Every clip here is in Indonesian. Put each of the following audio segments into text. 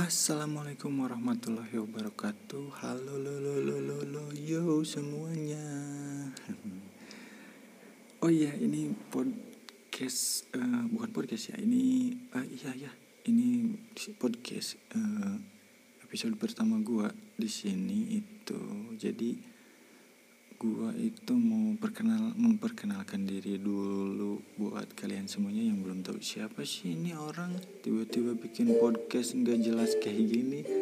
Assalamualaikum warahmatullahi wabarakatuh. Halo lo lo lo lo lo. Yo semuanya. Oh iya ini podcast uh, Bukan podcast ya ini uh, Iya ya ini podcast uh, Episode pertama gua di sini itu. Jadi gua itu mau perkenal memperkenalkan diri dulu buat kalian semuanya yang belum tahu siapa sih ini orang. Tiba-tiba bikin podcast nggak jelas kayak gini.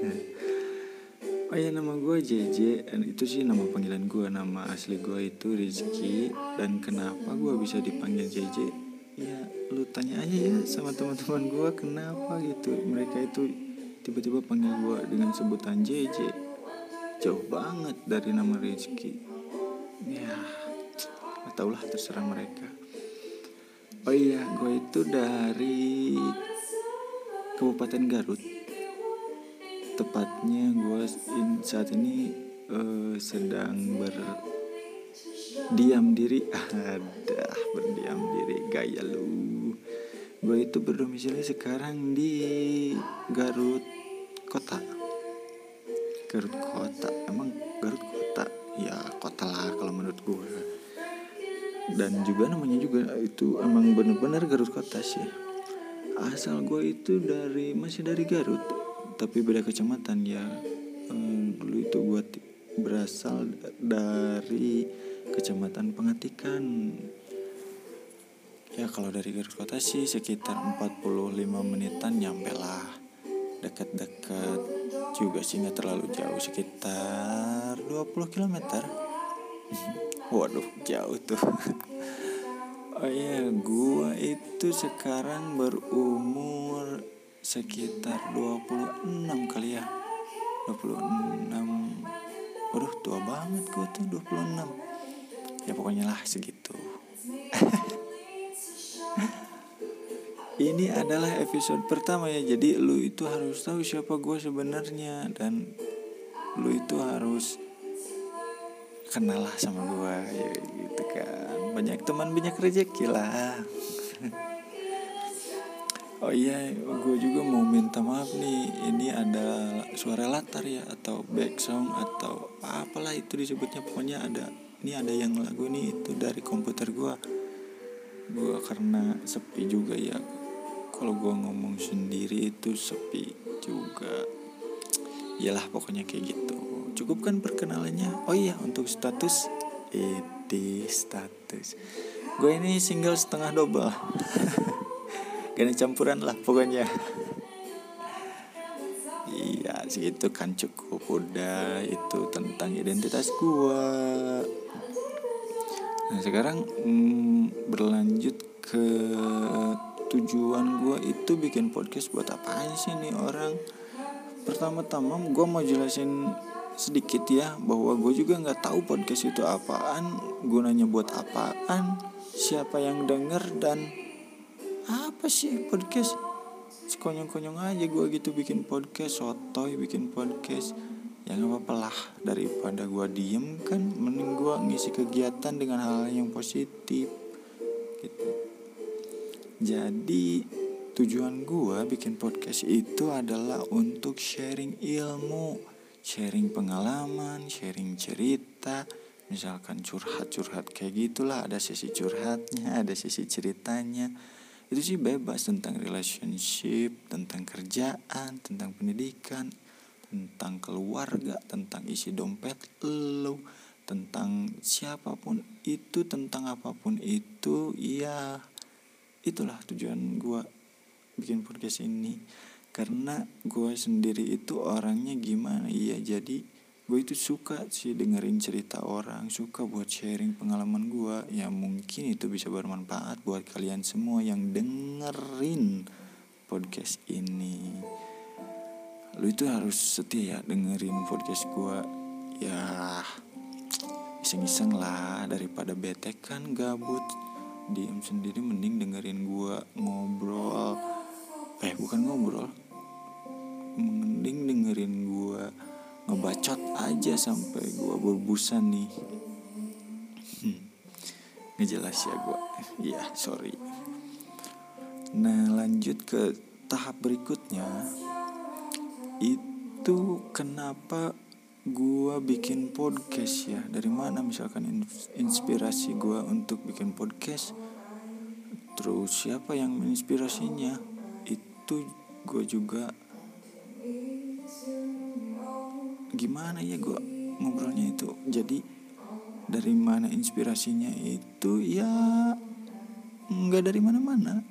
Oh ya nama gue JJ dan itu sih nama panggilan gue nama asli gue itu Rizky. Dan kenapa gue bisa dipanggil JJ ya lu tanya aja ya sama teman-teman gue kenapa gitu? Mereka itu tiba-tiba panggil gue dengan sebutan JJ jauh banget dari nama Rizky ya gak tau lah terserah mereka. Oh iya gue itu dari Kabupaten Garut. Tepatnya gue saat ini uh, sedang berdiam diri. Ada berdiam diri gaya lu. Gue itu berdomisili sekarang di Garut kota. Garut kota emang Garut kota ya kota lah kalau menurut gue dan juga namanya juga itu emang bener-bener Garut kota sih. Asal gue itu dari masih dari Garut tapi beda kecamatan ya. Ehm, dulu itu gue berasal dari kecamatan Pengatikan. Ya kalau dari Garut kota sih sekitar 45 menitan nyampe lah. Dekat-dekat juga sih nggak terlalu jauh sekitar 20 km waduh jauh tuh. Oh iya gua itu sekarang berumur sekitar 26 kali ya. 26 waduh tua banget gua tuh 26 ya pokoknya lah segitu ini adalah episode pertama ya jadi lu itu harus tahu siapa gue sebenarnya dan lu itu harus kenal lah sama gue ya gitu kan. Banyak teman banyak rezeki lah. Oh iya gue juga mau minta maaf nih ini ada suara latar ya atau back song atau apalah itu disebutnya. Pokoknya ada ini ada yang lagu ini itu dari komputer gue gue karena sepi juga ya kalau gue ngomong sendiri itu sepi juga. Yalah pokoknya kayak gitu. Cukup kan perkenalannya? Oh iya untuk status? Ini status. Gue ini single setengah double. Gak campuran lah pokoknya. Iya segitu kan cukup. Udah itu tentang identitas gue Nah sekarang hmm, berlanjut ke tujuan gue itu bikin podcast buat apa sih nih orang? Pertama-tama gue mau jelasin sedikit ya bahwa gue juga nggak tahu podcast itu apaan gunanya buat apaan siapa yang denger dan apa sih podcast? Sekonyong-konyong aja gue gitu bikin podcast sotoy bikin podcast. Ya nggak apa-apa lah daripada gue diem kan mending gue ngisi kegiatan dengan -hal yang positif gitu jadi tujuan gue bikin podcast itu adalah untuk sharing ilmu, sharing pengalaman, sharing cerita, misalkan curhat-curhat kayak gitulah, ada sesi curhatnya, ada sesi ceritanya. Itu sih bebas tentang relationship, tentang kerjaan, tentang pendidikan, tentang keluarga, tentang isi dompet lo, tentang siapa pun itu, tentang apa pun itu, iya itulah tujuan gue bikin podcast ini. Karena gue sendiri itu orangnya gimana? Iya jadi gue itu suka sih dengerin cerita orang suka buat sharing pengalaman gue ya mungkin itu bisa bermanfaat buat kalian semua yang dengerin podcast ini. Lu itu harus setia ya dengerin podcast gue ya iseng-iseng lah daripada bete kan gabut diem sendiri mending dengerin gua ngobrol. Eh bukan ngobrol. Mending dengerin gua ngebacot aja sampai gua berbusan nih. Hmm. ngejelas ya gua. Iya sorry. Nah lanjut ke tahap berikutnya. Itu kenapa gua bikin podcast ya. Dari mana misalkan inspirasi gua untuk bikin podcast? Terus siapa yang menginspirasinya? Itu gue juga gimana ya gue ngobrolnya itu? Jadi dari mana inspirasinya itu? Ya nggak dari mana-mana.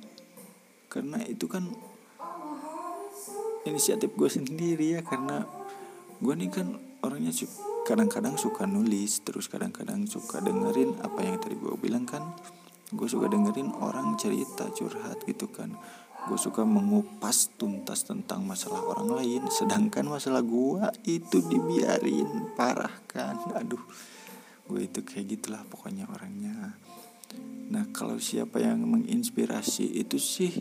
Karena itu kan inisiatif gue sendiri ya. Karena gue nih kan orangnya kadang-kadang suka nulis terus kadang-kadang suka dengerin apa yang tadi gue bilang kan. Gue suka dengerin orang cerita curhat gitu kan. Gue suka mengupas tuntas tentang masalah orang lain sedangkan masalah gue itu dibiarin parah kan. Aduh gue itu kayak gitulah pokoknya orangnya. Nah kalau siapa yang menginspirasi itu sih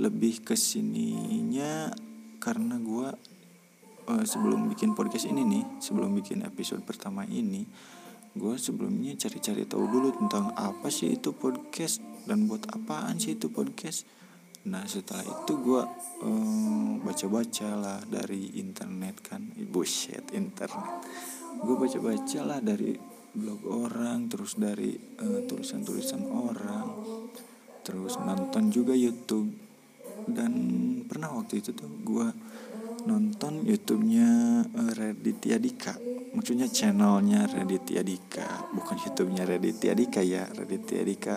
lebih ke sininya karena gue uh, sebelum bikin podcast ini nih sebelum bikin episode pertama ini gue sebelumnya cari-cari tahu dulu tentang apa sih itu podcast dan buat apaan sih itu podcast. Nah setelah itu gue um, baca-baca lah dari internet kan. Bullshit internet. Gue baca-baca lah dari blog orang terus dari tulisan tulisan-tulisan orang terus nonton juga YouTube. Dan pernah waktu itu tuh gue nonton YouTube-nya uh, Raditya Dika. Maksudnya channelnya Raditya Dika. Bukan YouTube-nya Raditya Dika ya. Raditya Dika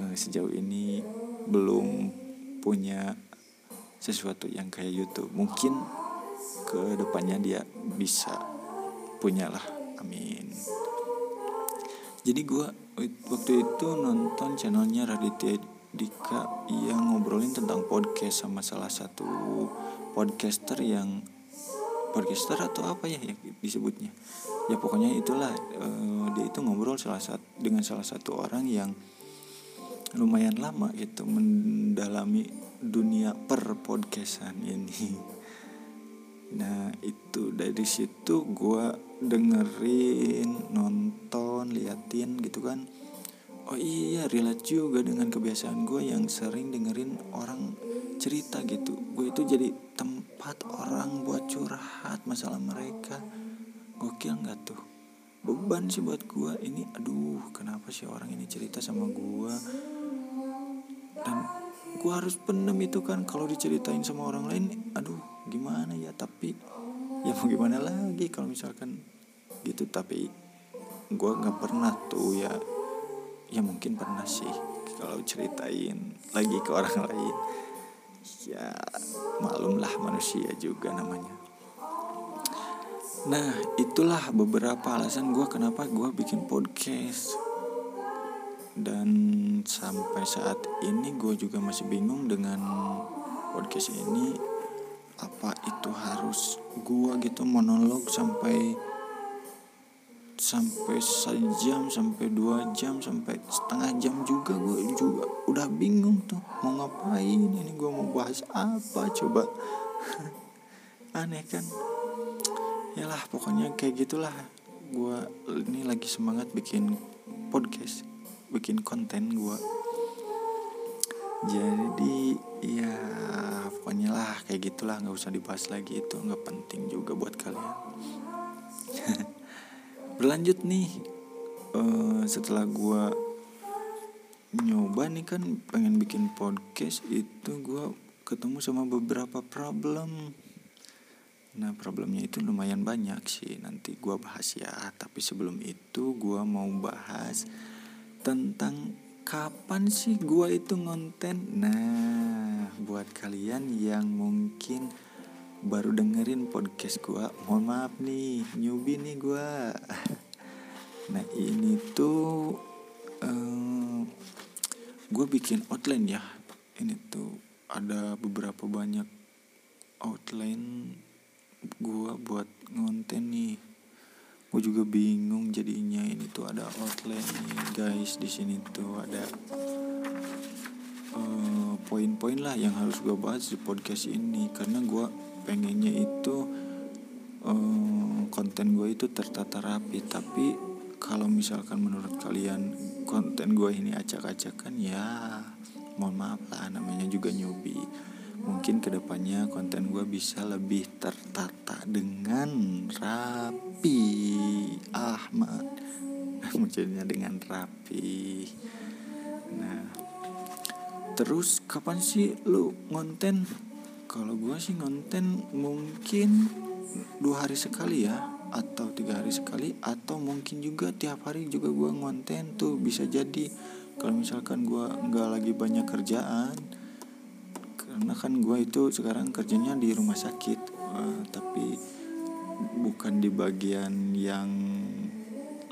uh, sejauh ini belum punya sesuatu yang kayak YouTube. Mungkin ke depannya dia bisa punyalah amin. Jadi gue waktu itu nonton channelnya Raditya Dika. Yang ngobrolin tentang podcast sama salah satu podcaster yang podcaster atau apa ya yang disebutnya? Ya pokoknya itulah uh, dia itu ngobrol salah satu dengan salah satu orang yang lumayan lama gitu mendalami dunia per podcastan ini. Nah itu dari situ gue dengerin nonton liatin gitu kan. Oh iya relate juga dengan kebiasaan gue yang sering dengerin orang cerita gitu. Gue itu jadi tempat orang buat curhat masalah mereka. Gokil nggak tuh? Beban sih buat gue ini aduh kenapa sih orang ini cerita sama gue dan gue harus pendem itu kan kalau diceritain sama orang lain aduh gimana ya? Tapi ya mau gimana lagi kalau misalkan gitu. Tapi gue nggak pernah tuh ya. Ya mungkin pernah sih kalau ceritain lagi ke orang lain ya maklumlah manusia juga namanya. Nah itulah beberapa alasan gue kenapa gue bikin podcast. Dan sampai saat ini gue juga masih bingung dengan podcast ini. Apa itu harus gue gitu monolog sampai sampai sejam sampai dua jam sampai setengah jam juga gue juga udah bingung tuh mau ngapain ini gue mau bahas apa coba. Aneh kan? Ya lah pokoknya kayak gitulah. Gue ini lagi semangat bikin podcast bikin konten gue jadi ya pokoknya lah kayak gitulah. Nggak usah dibahas lagi itu nggak penting juga buat kalian berlanjut nih uh, setelah gue nyoba nih kan pengen bikin podcast itu gue ketemu sama beberapa problem. Nah problemnya itu lumayan banyak sih nanti gue bahas ya. Tapi sebelum itu gue mau bahas tentang kapan sih gue itu ngonten. Nah buat kalian yang mungkin baru dengerin podcast gue mohon maaf nih newbie nih gue nah ini tuh um, eh, gue bikin outline ya. Ini tuh ada beberapa banyak outline gue buat ngonten nih. Gue juga bingung jadinya ini tuh ada outline nih guys. Di sini tuh ada uh, poin-poin lah yang harus gue bahas di podcast ini. Karena gue pengennya itu uh, konten gue itu tertata rapi. Tapi kalau misalkan menurut kalian konten gue ini acak-acakan ya mohon maaf lah namanya juga newbie. Mungkin ke depannya konten gue bisa lebih tertata dengan rapi. Ahmad. Maksudnya dengan rapi. Nah terus kapan sih lu ngonten kalau gue sih ngonten mungkin dua hari sekali ya atau tiga hari sekali atau mungkin juga tiap hari juga gue ngonten tuh bisa jadi. Kalau misalkan gue nggak lagi banyak kerjaan karena kan gue itu sekarang kerjanya di rumah sakit uh, tapi bukan di bagian yang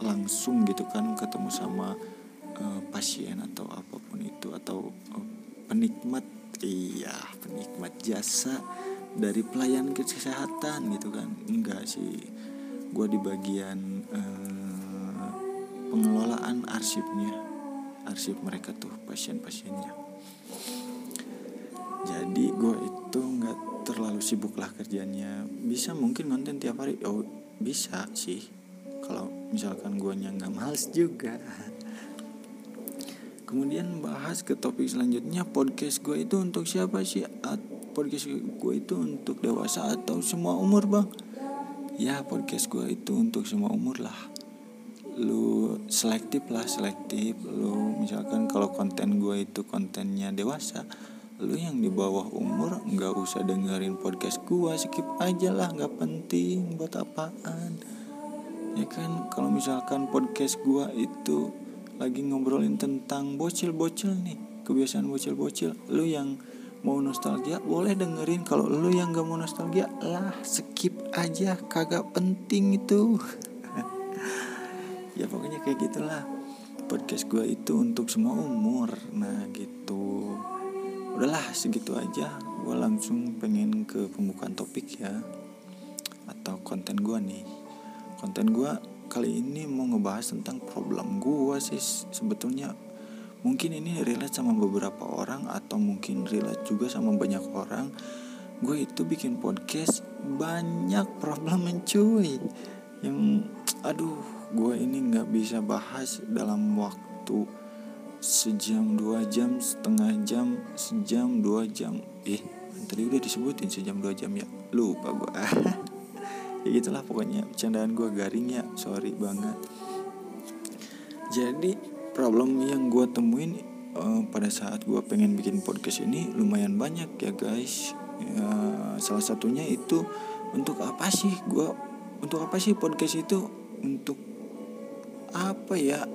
langsung gitu kan ketemu sama uh, pasien atau apa pun itu atau uh, penikmat iya penikmat jasa dari pelayan kesehatan gitu kan. Enggak sih. Gue di bagian uh, pengelolaan arsipnya. Arsip mereka tuh pasien-pasiennya. Jadi gue itu nggak terlalu sibuk lah kerjanya. Bisa mungkin konten tiap hari. Oh bisa sih. Kalau misalkan gue nggak males juga kemudian bahas ke topik selanjutnya podcast gue itu untuk siapa sih? Podcast gue itu untuk dewasa atau semua umur bang? Ya podcast gue itu untuk semua umur lah. Lu selektif lah selektif. Lu misalkan kalau konten gue itu kontennya dewasa lu yang di bawah umur nggak usah dengerin podcast gua skip aja lah nggak penting buat apaan. Ya kan? Kalau misalkan podcast gua itu lagi ngobrolin tentang bocil-bocil nih kebiasaan bocil-bocil. Lu yang mau nostalgia boleh dengerin. Kalau lu yang gak mau nostalgia lah skip aja. Kagak penting itu. Ya pokoknya kayak gitulah. Podcast gue itu untuk semua umur. Nah gitu. Udahlah segitu aja. Gue langsung pengen ke pembukaan topik ya. Atau konten gue nih. Konten gue kali ini mau ngebahas tentang problem gue sih. Sebetulnya mungkin ini relate sama beberapa orang atau mungkin relate juga sama banyak orang. Gue itu bikin podcast banyak problem mencuy yang aduh gue ini nggak bisa bahas dalam waktu sejam dua jam setengah jam sejam dua jam. Eh tadi udah disebutin sejam dua jam ya? Lupa gue ya gitulah pokoknya candaan gue garing ya sorry banget. Jadi problem yang gue temuin uh, pada saat gue pengen bikin podcast ini lumayan banyak ya guys. Uh, salah satunya itu untuk apa sih gue untuk apa sih podcast itu? Untuk apa ya?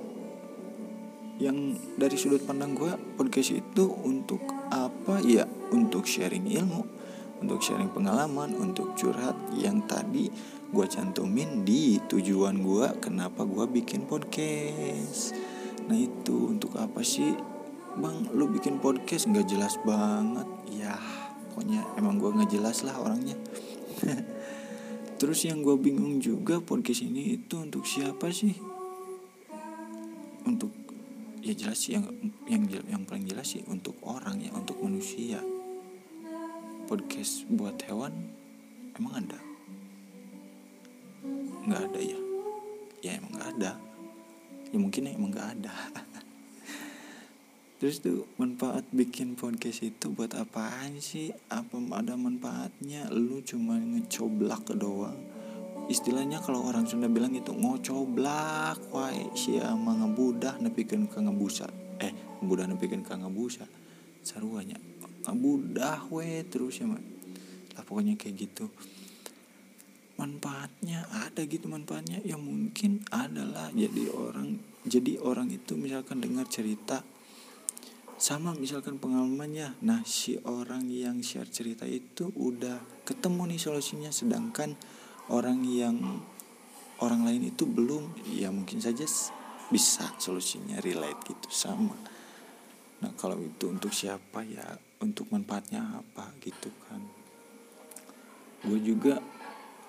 Yang dari sudut pandang gue podcast itu untuk apa ya? Untuk sharing ilmu untuk sharing pengalaman untuk curhat yang tadi gue cantumin di tujuan gue kenapa gue bikin podcast. Nah itu untuk apa sih? Bang lu bikin podcast nggak jelas banget. Ya pokoknya emang gue nggak jelas lah orangnya. Terus yang gue bingung juga podcast ini itu untuk siapa sih? Untuk ya jelas sih yang yang yang paling jelas sih untuk orang ya untuk manusia podcast buat hewan emang ada? Nggak ada ya? Ya emang nggak ada. Ya mungkin ya emang nggak ada. Terus tuh manfaat bikin podcast itu buat apaan sih? Apa ada manfaatnya? Lu cuma ngecoblak doang. Istilahnya kalau orang Sunda bilang itu ngocoblak wae sia mah ngebudah nepikeun ka ngebusa. Eh ngebudah nepikeun ka ngebusa. Saruanya ngebudah we terus ya mah lah pokoknya kayak gitu. Manfaatnya ada gitu manfaatnya. Ya mungkin adalah jadi orang jadi orang itu misalkan dengar cerita sama misalkan pengalamannya. Nah si orang yang share cerita itu udah ketemu nih solusinya sedangkan orang yang orang lain itu belum. Ya mungkin saja bisa solusinya relate gitu sama nah kalau itu untuk siapa ya? Untuk manfaatnya apa gitu kan? Gue juga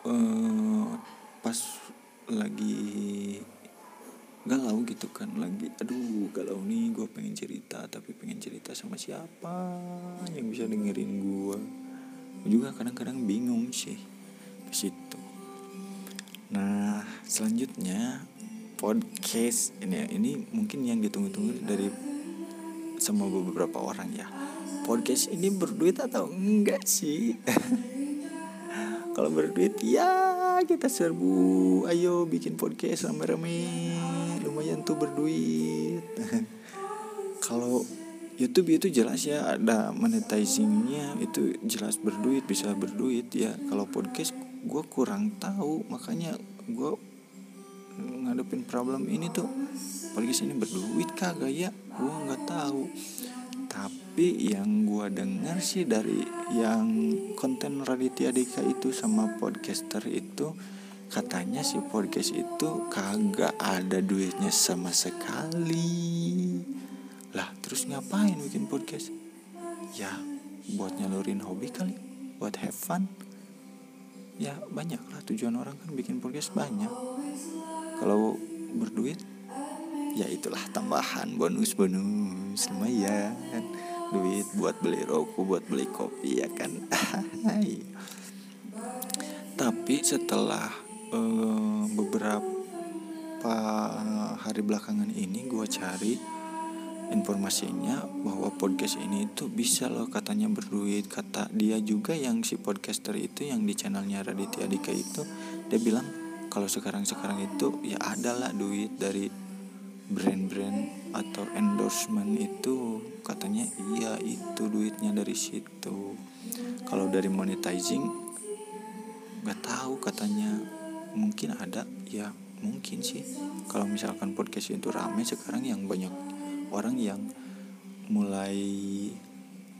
eh, pas lagi galau gitu kan lagi aduh galau nih gue pengen cerita tapi pengen cerita sama siapa yang bisa dengerin gue gue juga kadang-kadang bingung sih ke situ. Nah, selanjutnya podcast ini ini mungkin yang ditunggu-tunggu dari sama beberapa orang ya. podcast ini berduit atau enggak sih? Kalau berduit ya kita serbu. Ayo bikin podcast rame-rame. Lumayan tuh berduit. Kalau YouTube itu jelas ya ada monetizingnya. Itu jelas berduit bisa berduit ya. Kalau podcast gue kurang tahu. Makanya gue ngadepin problem ini tuh podcast ini berduit kagak ya? Gue nggak tahu. Tapi yang gue dengar sih dari yang konten Raditya Dika itu sama podcaster itu katanya si podcast itu kagak ada duitnya sama sekali. Lah terus ngapain bikin podcast? Ya buat nyalurin hobi kali buat have fun. Ya banyak lah tujuan orang kan bikin podcast banyak kalau berduit ya itulah tambahan bonus bonus lumayan duit buat beli rokok buat beli kopi ya kan? Tapi setelah uh, beberapa hari belakangan ini gue cari informasinya bahwa podcast ini itu bisa loh katanya berduit. Kata dia juga yang si podcaster itu yang di channelnya Raditya Dika itu dia bilang kalau sekarang sekarang itu ya adalah duit dari brand-brand atau endorsement itu. Katanya iya itu duitnya dari situ. Kalau dari monetizing nggak tahu katanya. Mungkin ada ya mungkin sih. Kalau misalkan podcast itu rame sekarang yang banyak orang yang mulai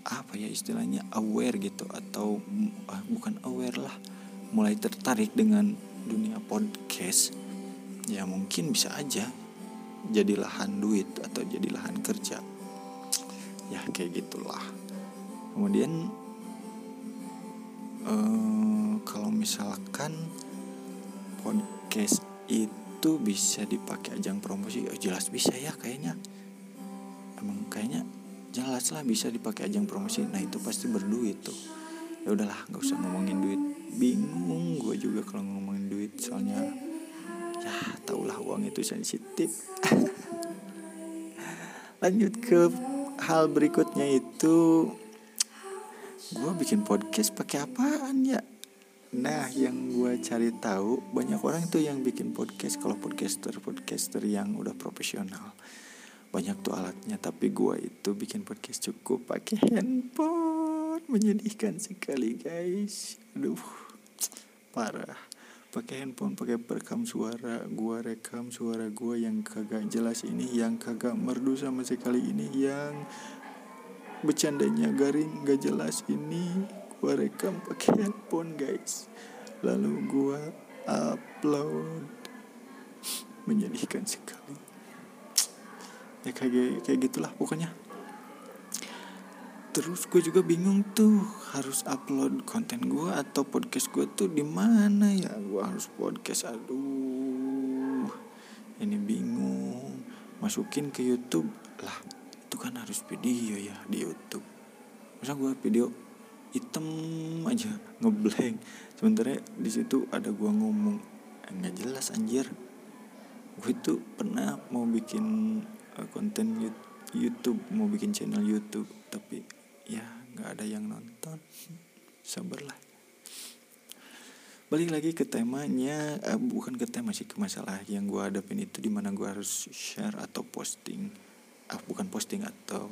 apa ya istilahnya aware gitu atau ah, bukan aware lah mulai tertarik dengan dunia podcast ya mungkin bisa aja jadi lahan duit atau jadi lahan kerja. Ya kayak gitulah. Kemudian eh, kalau misalkan podcast itu bisa dipakai ajang promosi oh, jelas bisa ya kayaknya. Emang kayaknya jelas lah bisa dipakai ajang promosi. Nah itu pasti berduit tuh. Ya udahlah nggak usah ngomongin duit. Bingung gue juga kalau ngomongin duit soalnya ya tahulah uang itu sensitif. Lanjut ke hal berikutnya itu gue bikin podcast pakai apaan ya? Nah, yang gue cari tahu banyak orang tuh yang bikin podcast kalau podcaster podcaster yang udah profesional. Banyak tuh alatnya tapi gua itu bikin podcast cukup pakai handphone. Menyedihkan sekali guys. Aduh parah pakai handphone pakai perekam suara gua rekam suara gua yang kagak jelas ini yang kagak merdu sama sekali ini yang bercandanya garing gak jelas ini. Gua rekam pakai handphone guys. Lalu gua upload. Menyedihkan sekali. Ya kayak kayak gitulah pokoknya terus gue juga bingung tuh harus upload konten gue atau podcast gue tuh di mana ya? Gue harus podcast aduh ini bingung. Masukin ke YouTube lah itu kan harus video ya di YouTube. Masa gue video hitam aja ngeblank. Sementara di situ ada gue ngomong nggak jelas anjir. Gue itu pernah mau bikin konten YouTube mau bikin channel YouTube tapi ya nggak ada yang nonton. Sabarlah balik lagi ke temanya uh, bukan ke tema sih ke masalah yang gue hadapin itu di mana gue harus share atau posting. Uh, bukan posting atau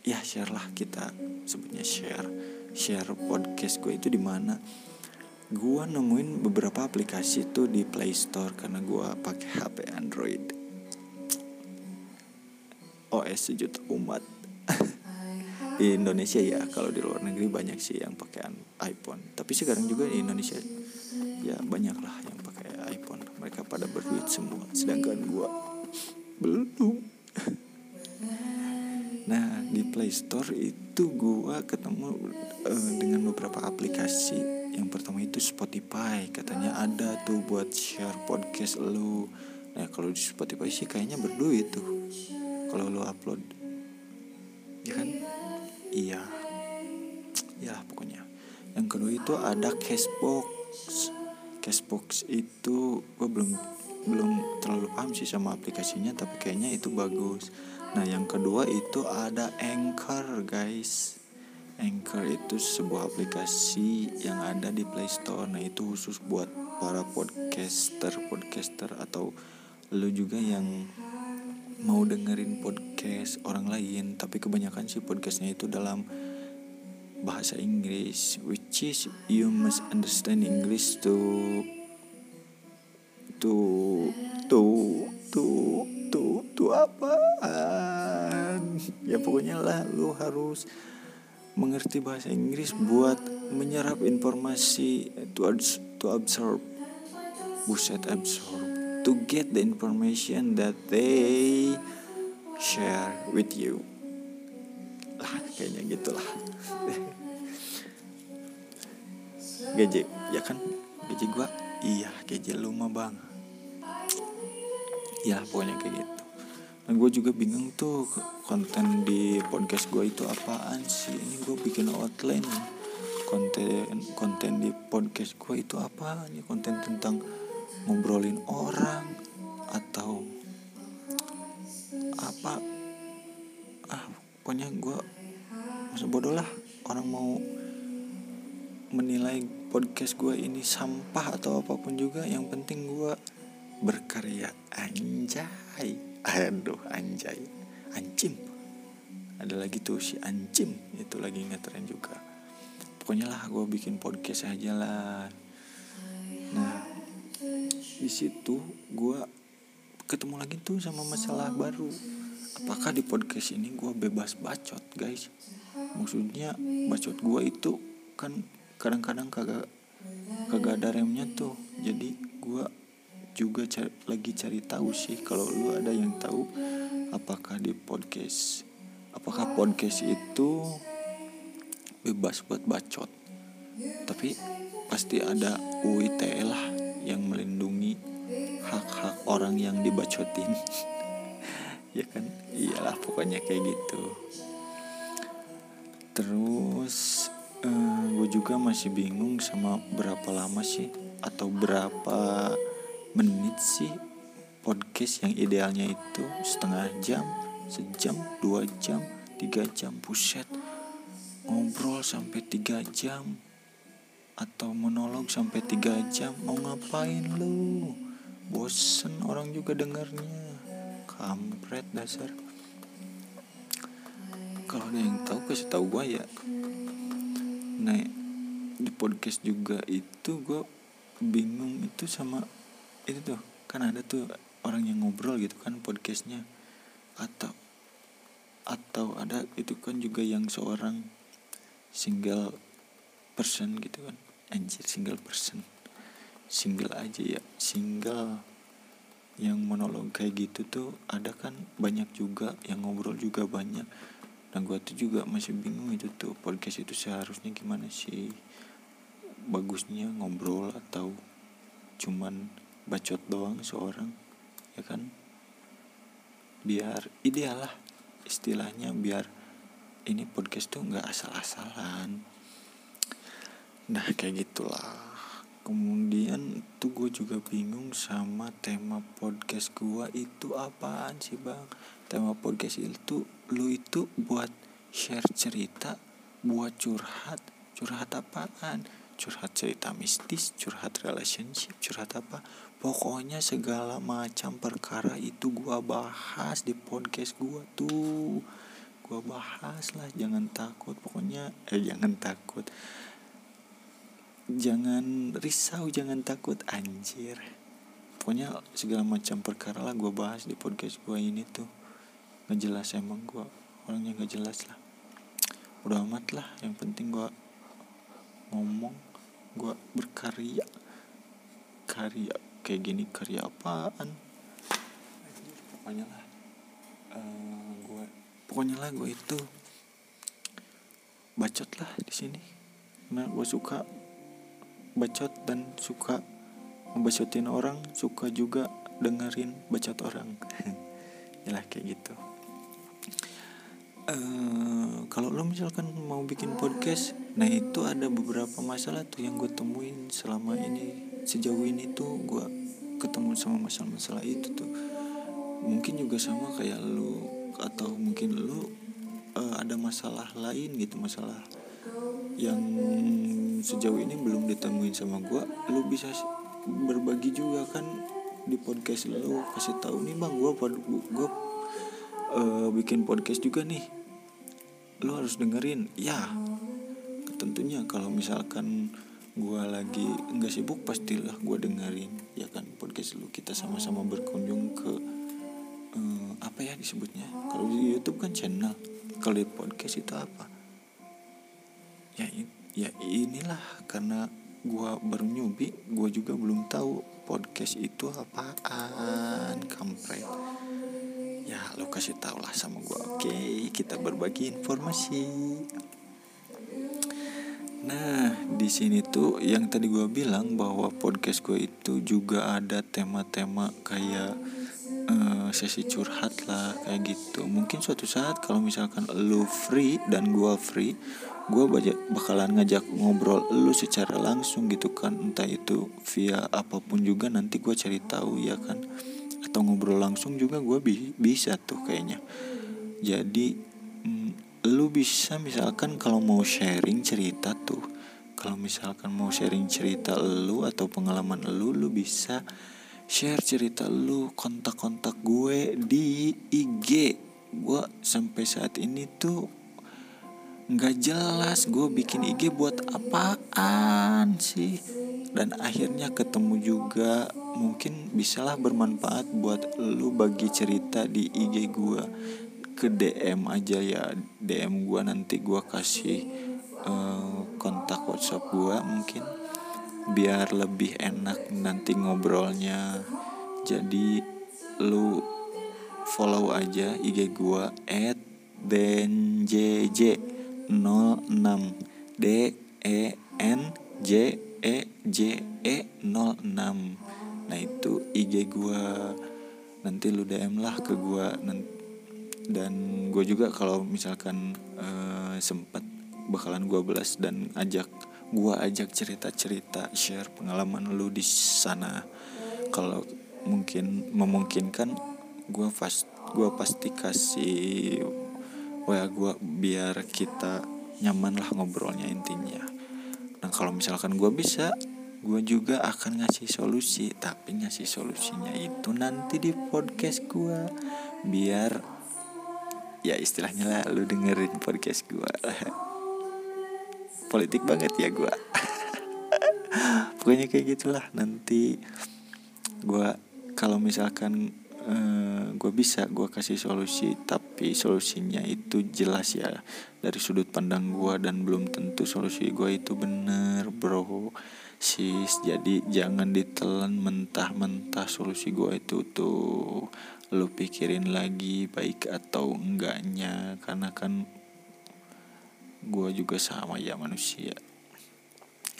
ya share lah kita sebutnya share. Share podcast gue itu di mana gue nemuin beberapa aplikasi tuh di Play Store karena gue pakai HP Android. OS sejuta umat di Indonesia ya kalau di luar negeri banyak sih yang pakai iPhone. Tapi sekarang juga di Indonesia ya banyak lah yang pakai iPhone. Mereka pada berduit semua sedangkan gua belum. Nah di Play Store itu gua ketemu uh, dengan beberapa aplikasi. Yang pertama itu Spotify katanya ada tuh buat share podcast lu. Nah kalau di Spotify sih kayaknya berduit tuh kalau lo upload. Ya kan iya. Ya pokoknya. Yang kedua itu ada cashbox cashbox itu gue belum belum terlalu paham sih sama aplikasinya tapi kayaknya itu bagus. Nah yang kedua itu ada Anchor guys. Anchor itu sebuah aplikasi yang ada di Play Store. Nah itu khusus buat para podcaster podcaster atau lo juga yang mau dengerin podcast orang lain tapi kebanyakan sih podcastnya itu dalam bahasa Inggris which is you must understand English to to to to to to apa ya pokoknya lah lu harus mengerti bahasa Inggris buat menyerap informasi to to absorb. Buset absorb to get the information that they share with you. Lah kayaknya gitulah. Gaji ya kan? Gaji gua? Iya gaji lu mah bang. Ya pokoknya kayak gitu. Dan gue juga bingung tuh konten di podcast gue itu apaan sih? Ini gue bikin outline. Konten konten di podcast gue itu apa nih konten tentang ngobrolin orang atau apa? Ah pokoknya gue masa bodoh lah. Orang mau menilai podcast gue ini sampah atau apa pun juga yang penting gue berkarya. Anjay. Aduh anjay. Ancim ada lagi tuh si ancim itu lagi ngetren juga. Pokoknya lah gue bikin podcast aja lah. Nah di situ gue ketemu lagi tuh sama masalah baru. Apakah di podcast ini gue bebas bacot guys? Maksudnya bacot gue itu kan kadang-kadang kagak kagak ada remnya tuh. Jadi gue juga cari, lagi cari tahu sih kalau lu ada yang tahu apakah di podcast apakah podcast itu bebas buat bacot. Tapi pasti ada UITE lah yang melindungi hak-hak orang yang dibacotin. Ya kan? Iyalah pokoknya kayak gitu. Terus uh, eh, gue juga masih bingung sama berapa lama sih atau berapa menit sih podcast yang idealnya itu. Setengah jam sejam dua jam tiga jam puset ngobrol sampai tiga jam atau monolog sampai tiga jam. Mau ngapain lu bosen orang juga dengarnya. Kampret dasar. Kalau ada yang tahu kasih tahu gue ya. Nah di podcast juga itu gue bingung itu sama itu tuh. Kan ada tuh orang yang ngobrol gitu kan podcastnya. Atau atau ada itu kan juga yang seorang single person gitu kan. Anjir single person single aja ya. Single yang monolog kayak gitu tuh ada kan banyak juga yang ngobrol juga banyak. Dan gue tuh juga masih bingung itu tuh podcast itu seharusnya gimana sih? Bagusnya ngobrol atau cuman bacot doang seorang ya kan? Biar ideal lah istilahnya biar ini podcast tuh nggak asal-asalan. Nah kayak gitulah kemudian tuh gue juga bingung sama tema podcast gue itu apaan sih bang? Tema podcast itu lu itu buat share cerita buat curhat. Curhat apaan? Curhat cerita mistis curhat relationship curhat apa? Pokoknya segala macam perkara itu gua bahas di podcast gua tuh. Gua bahas lah jangan takut. Pokoknya eh jangan takut jangan risau jangan takut anjir. Pokoknya segala macam perkara lah gua bahas di podcast gua ini tuh. Nggak jelas emang gue orangnya nggak jelas lah. Udah amat lah yang penting gue ngomong gue berkarya. Karya kayak gini karya apaan? Pokoknya lah uh, eh, gue pokoknya lah gue itu bacot lah di sini. Nah gue suka bacot dan suka ngebacotin orang suka juga dengerin bacot orang. Ya kayak gitu. Uh, kalau lo misalkan mau bikin podcast nah itu ada beberapa masalah tuh yang gue temuin selama ini. Sejauh ini tuh gue ketemu sama masalah-masalah itu tuh. Mungkin juga sama kayak lu atau mungkin lu uh, ada masalah lain gitu masalah yang sejauh ini belum ditemuin sama gue lu bisa berbagi juga kan di podcast lu. Kasih tahu nih bang gue gue uh, bikin podcast juga nih. Lu harus dengerin. Ya tentunya kalau misalkan gue lagi nggak sibuk pastilah gue dengerin ya kan? Podcast lu kita sama-sama berkunjung ke uh, apa ya disebutnya? Kalau di YouTube kan channel. Kalau di podcast itu apa? Ya ya inilah karena gue baru nyubi gue juga belum tahu podcast itu apaan kampret. Ya lo kasih tau lah sama gue oke kita berbagi informasi. Nah, di sini tuh yang tadi gue bilang bahwa podcast gue itu juga ada tema-tema kayak uh, sesi curhat lah kayak gitu. Mungkin suatu saat kalau misalkan lu free dan gue free, gue bakalan ngajak ngobrol lu secara langsung gitu kan, entah itu via apa pun juga nanti gue cari tahu ya kan, atau ngobrol langsung juga gue bi bisa tuh kayaknya. Jadi lu bisa misalkan kalau mau sharing cerita tuh kalau misalkan mau sharing cerita lu atau pengalaman lu lu bisa share cerita lu kontak-kontak gue di IG gue sampai saat ini tuh nggak jelas gue bikin IG buat apaan sih. Dan akhirnya ketemu juga. Mungkin bisalah bermanfaat buat lu bagi cerita di IG gue ke DM aja ya. DM gue nanti gue kasih uh, kontak WhatsApp gue mungkin. Biar lebih enak nanti ngobrolnya. Jadi lu follow aja IG gue at denjj 06 D E N J E J E 06 nah itu IG gue nanti lu DM lah ke gue dan gue juga kalau misalkan uh, sempet bakalan gue belas dan ajak gue ajak cerita cerita share pengalaman lu di sana. Kalau mungkin memungkinkan gue pas gue pasti kasih wa gue biar kita nyaman lah ngobrolnya intinya. Nah kalau misalkan gue bisa gue juga akan ngasih solusi. Tapi ngasih solusinya itu nanti di podcast gue biar ya istilahnya lah lu dengerin podcast gue politik banget ya gue pokoknya kayak gitulah nanti. Gue kalau misalkan uh, gue bisa gue kasih solusi tapi solusinya itu jelas ya. Dari sudut pandang gue dan belum tentu solusi gue itu bener bro. Sis jadi jangan ditelan mentah-mentah solusi gue itu tuh. Lu pikirin lagi baik atau enggaknya karena kan gue juga sama ya manusia.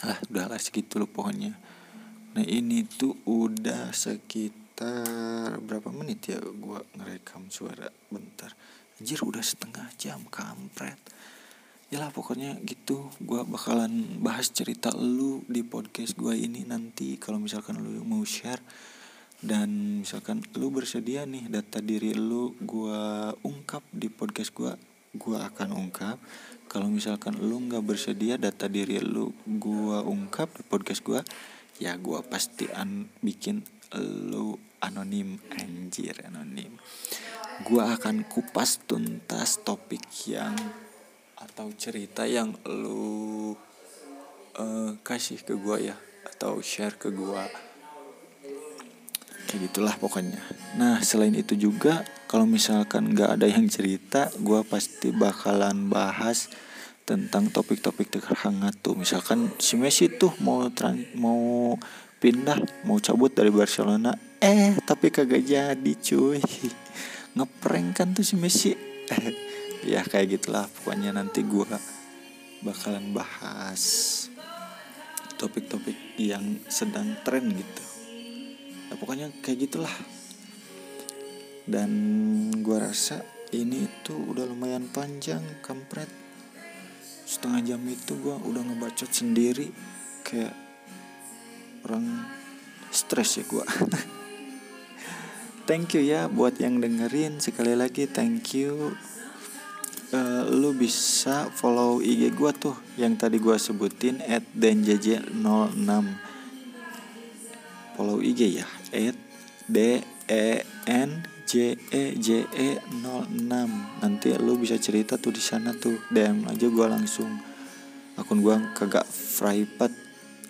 Ah udahlah segitu lu pokoknya. Nah ini tuh udah sekitar berapa menit ya gue ngerekam suara? Bentar. Anjir udah setengah jam kampret. Lah pokoknya gitu. Gue bakalan bahas cerita lu di podcast gue ini nanti. Kalau misalkan lu mau share dan misalkan lu bersedia nih data diri lu gua ungkap di podcast gua gua akan ungkap. Kalau misalkan lu nggak bersedia data diri lu gua ungkap di podcast gua ya gua pasti an bikin lu anonim anjir anonim. Gua akan kupas tuntas topik yang atau cerita yang lu uh, kasih ke gua ya atau share ke gua. Kayak gitulah pokoknya. Nah selain itu juga kalau misalkan nggak ada yang cerita gue pasti bakalan bahas tentang topik-topik terhangat tuh. Misalkan si Messi tuh mau tran mau pindah mau cabut dari Barcelona. Eh tapi kagak jadi cuy. Ngeprank kan tuh si Messi. Ya kayak gitulah. Pokoknya nanti gue bakalan bahas topik-topik yang sedang tren gitu. Ya pokoknya kayak gitulah. Dan gua rasa ini tuh udah lumayan panjang kampret. Setengah jam itu gua udah ngebacot sendiri. Kayak orang stres ya gue thank you ya buat yang dengerin. Sekali lagi thank you. Uh, lu bisa follow IG gue tuh yang tadi gue sebutin at denjj06. Follow IG ya at d e n j e j e 06 nanti lu bisa cerita tuh di sana tuh DM aja gue langsung. Akun gue kagak private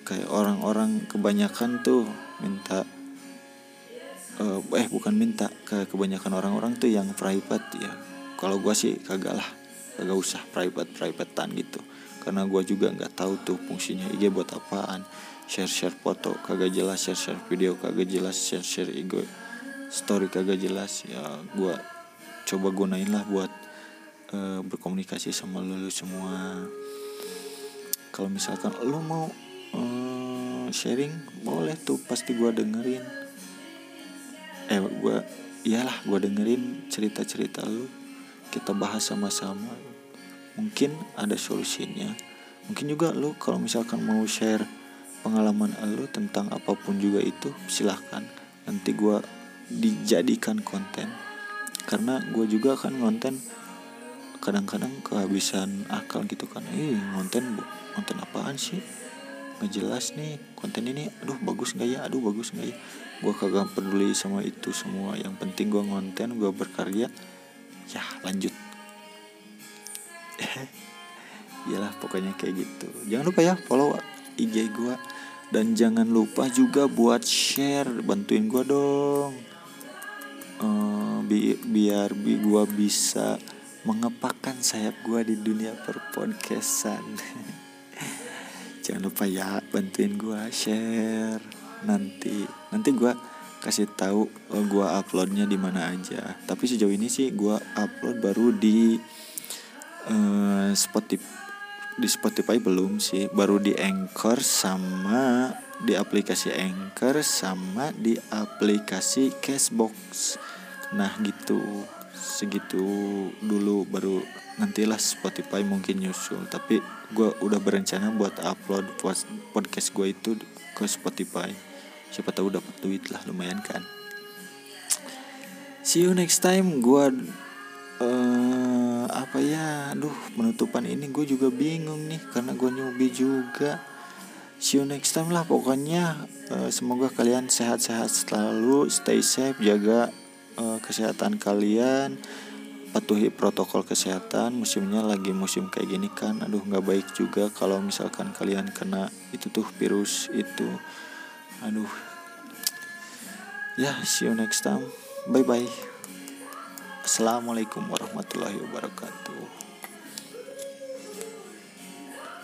kayak orang-orang kebanyakan tuh minta uh, eh bukan minta ke kebanyakan orang-orang tuh yang private ya. Kalau gue sih kagak lah kagak usah private privatean gitu. Karena gue juga nggak tahu tuh fungsinya IG buat apaan. Share share foto kagak jelas share share video kagak jelas share share ego story kagak jelas. Ya gue coba gunain lah buat uh, berkomunikasi sama lu semua. Kalau misalkan lu mau uh, sharing boleh tuh pasti gue dengerin. Eh gue iyalah gue dengerin cerita cerita lu. Kita bahas sama-sama. Mungkin ada solusinya. Mungkin juga lu kalau misalkan mau share pengalaman lu tentang apa pun juga itu silahkan. Nanti gue dijadikan konten. Karena gue juga kan konten kadang-kadang kehabisan akal gitu kan. Eh konten konten apaan sih nggak jelas nih konten ini aduh bagus nggak ya? Aduh bagus nggak ya? Gue kagak peduli sama itu semua. Yang penting gue konten gue berkarya. Ya lanjut. Iyalah pokoknya kayak gitu. Jangan lupa ya follow IG gue dan jangan lupa juga buat share. Bantuin gue dong. Uh, bi biar bi gue bisa mengepakkan sayap gue di dunia perpodcastan jangan lupa ya bantuin gue share nanti. Nanti gue kasih tahu oh, gue uploadnya di mana aja. Tapi sejauh ini sih gue upload baru di uh, Spotify di Spotify belum sih. Baru di Anchor sama di aplikasi Anchor sama di aplikasi Cashbox. Nah gitu segitu dulu baru nantilah Spotify mungkin nyusul. Tapi gue udah berencana buat upload podcast gue itu ke Spotify. Siapa tahu dapat duit lah lumayan kan. See you next time. Gue uh, apa ya? Aduh penutupan ini gue juga bingung nih karena gue newbie juga. See you next time lah pokoknya. Uh, semoga kalian sehat-sehat selalu stay safe jaga uh, kesehatan kalian patuhi protokol kesehatan musimnya lagi musim kayak gini kan aduh nggak baik juga kalau misalkan kalian kena itu tuh virus itu. Aduh. Ya see you next time. Bye bye assalamualaikum warahmatullahi wabarakatuh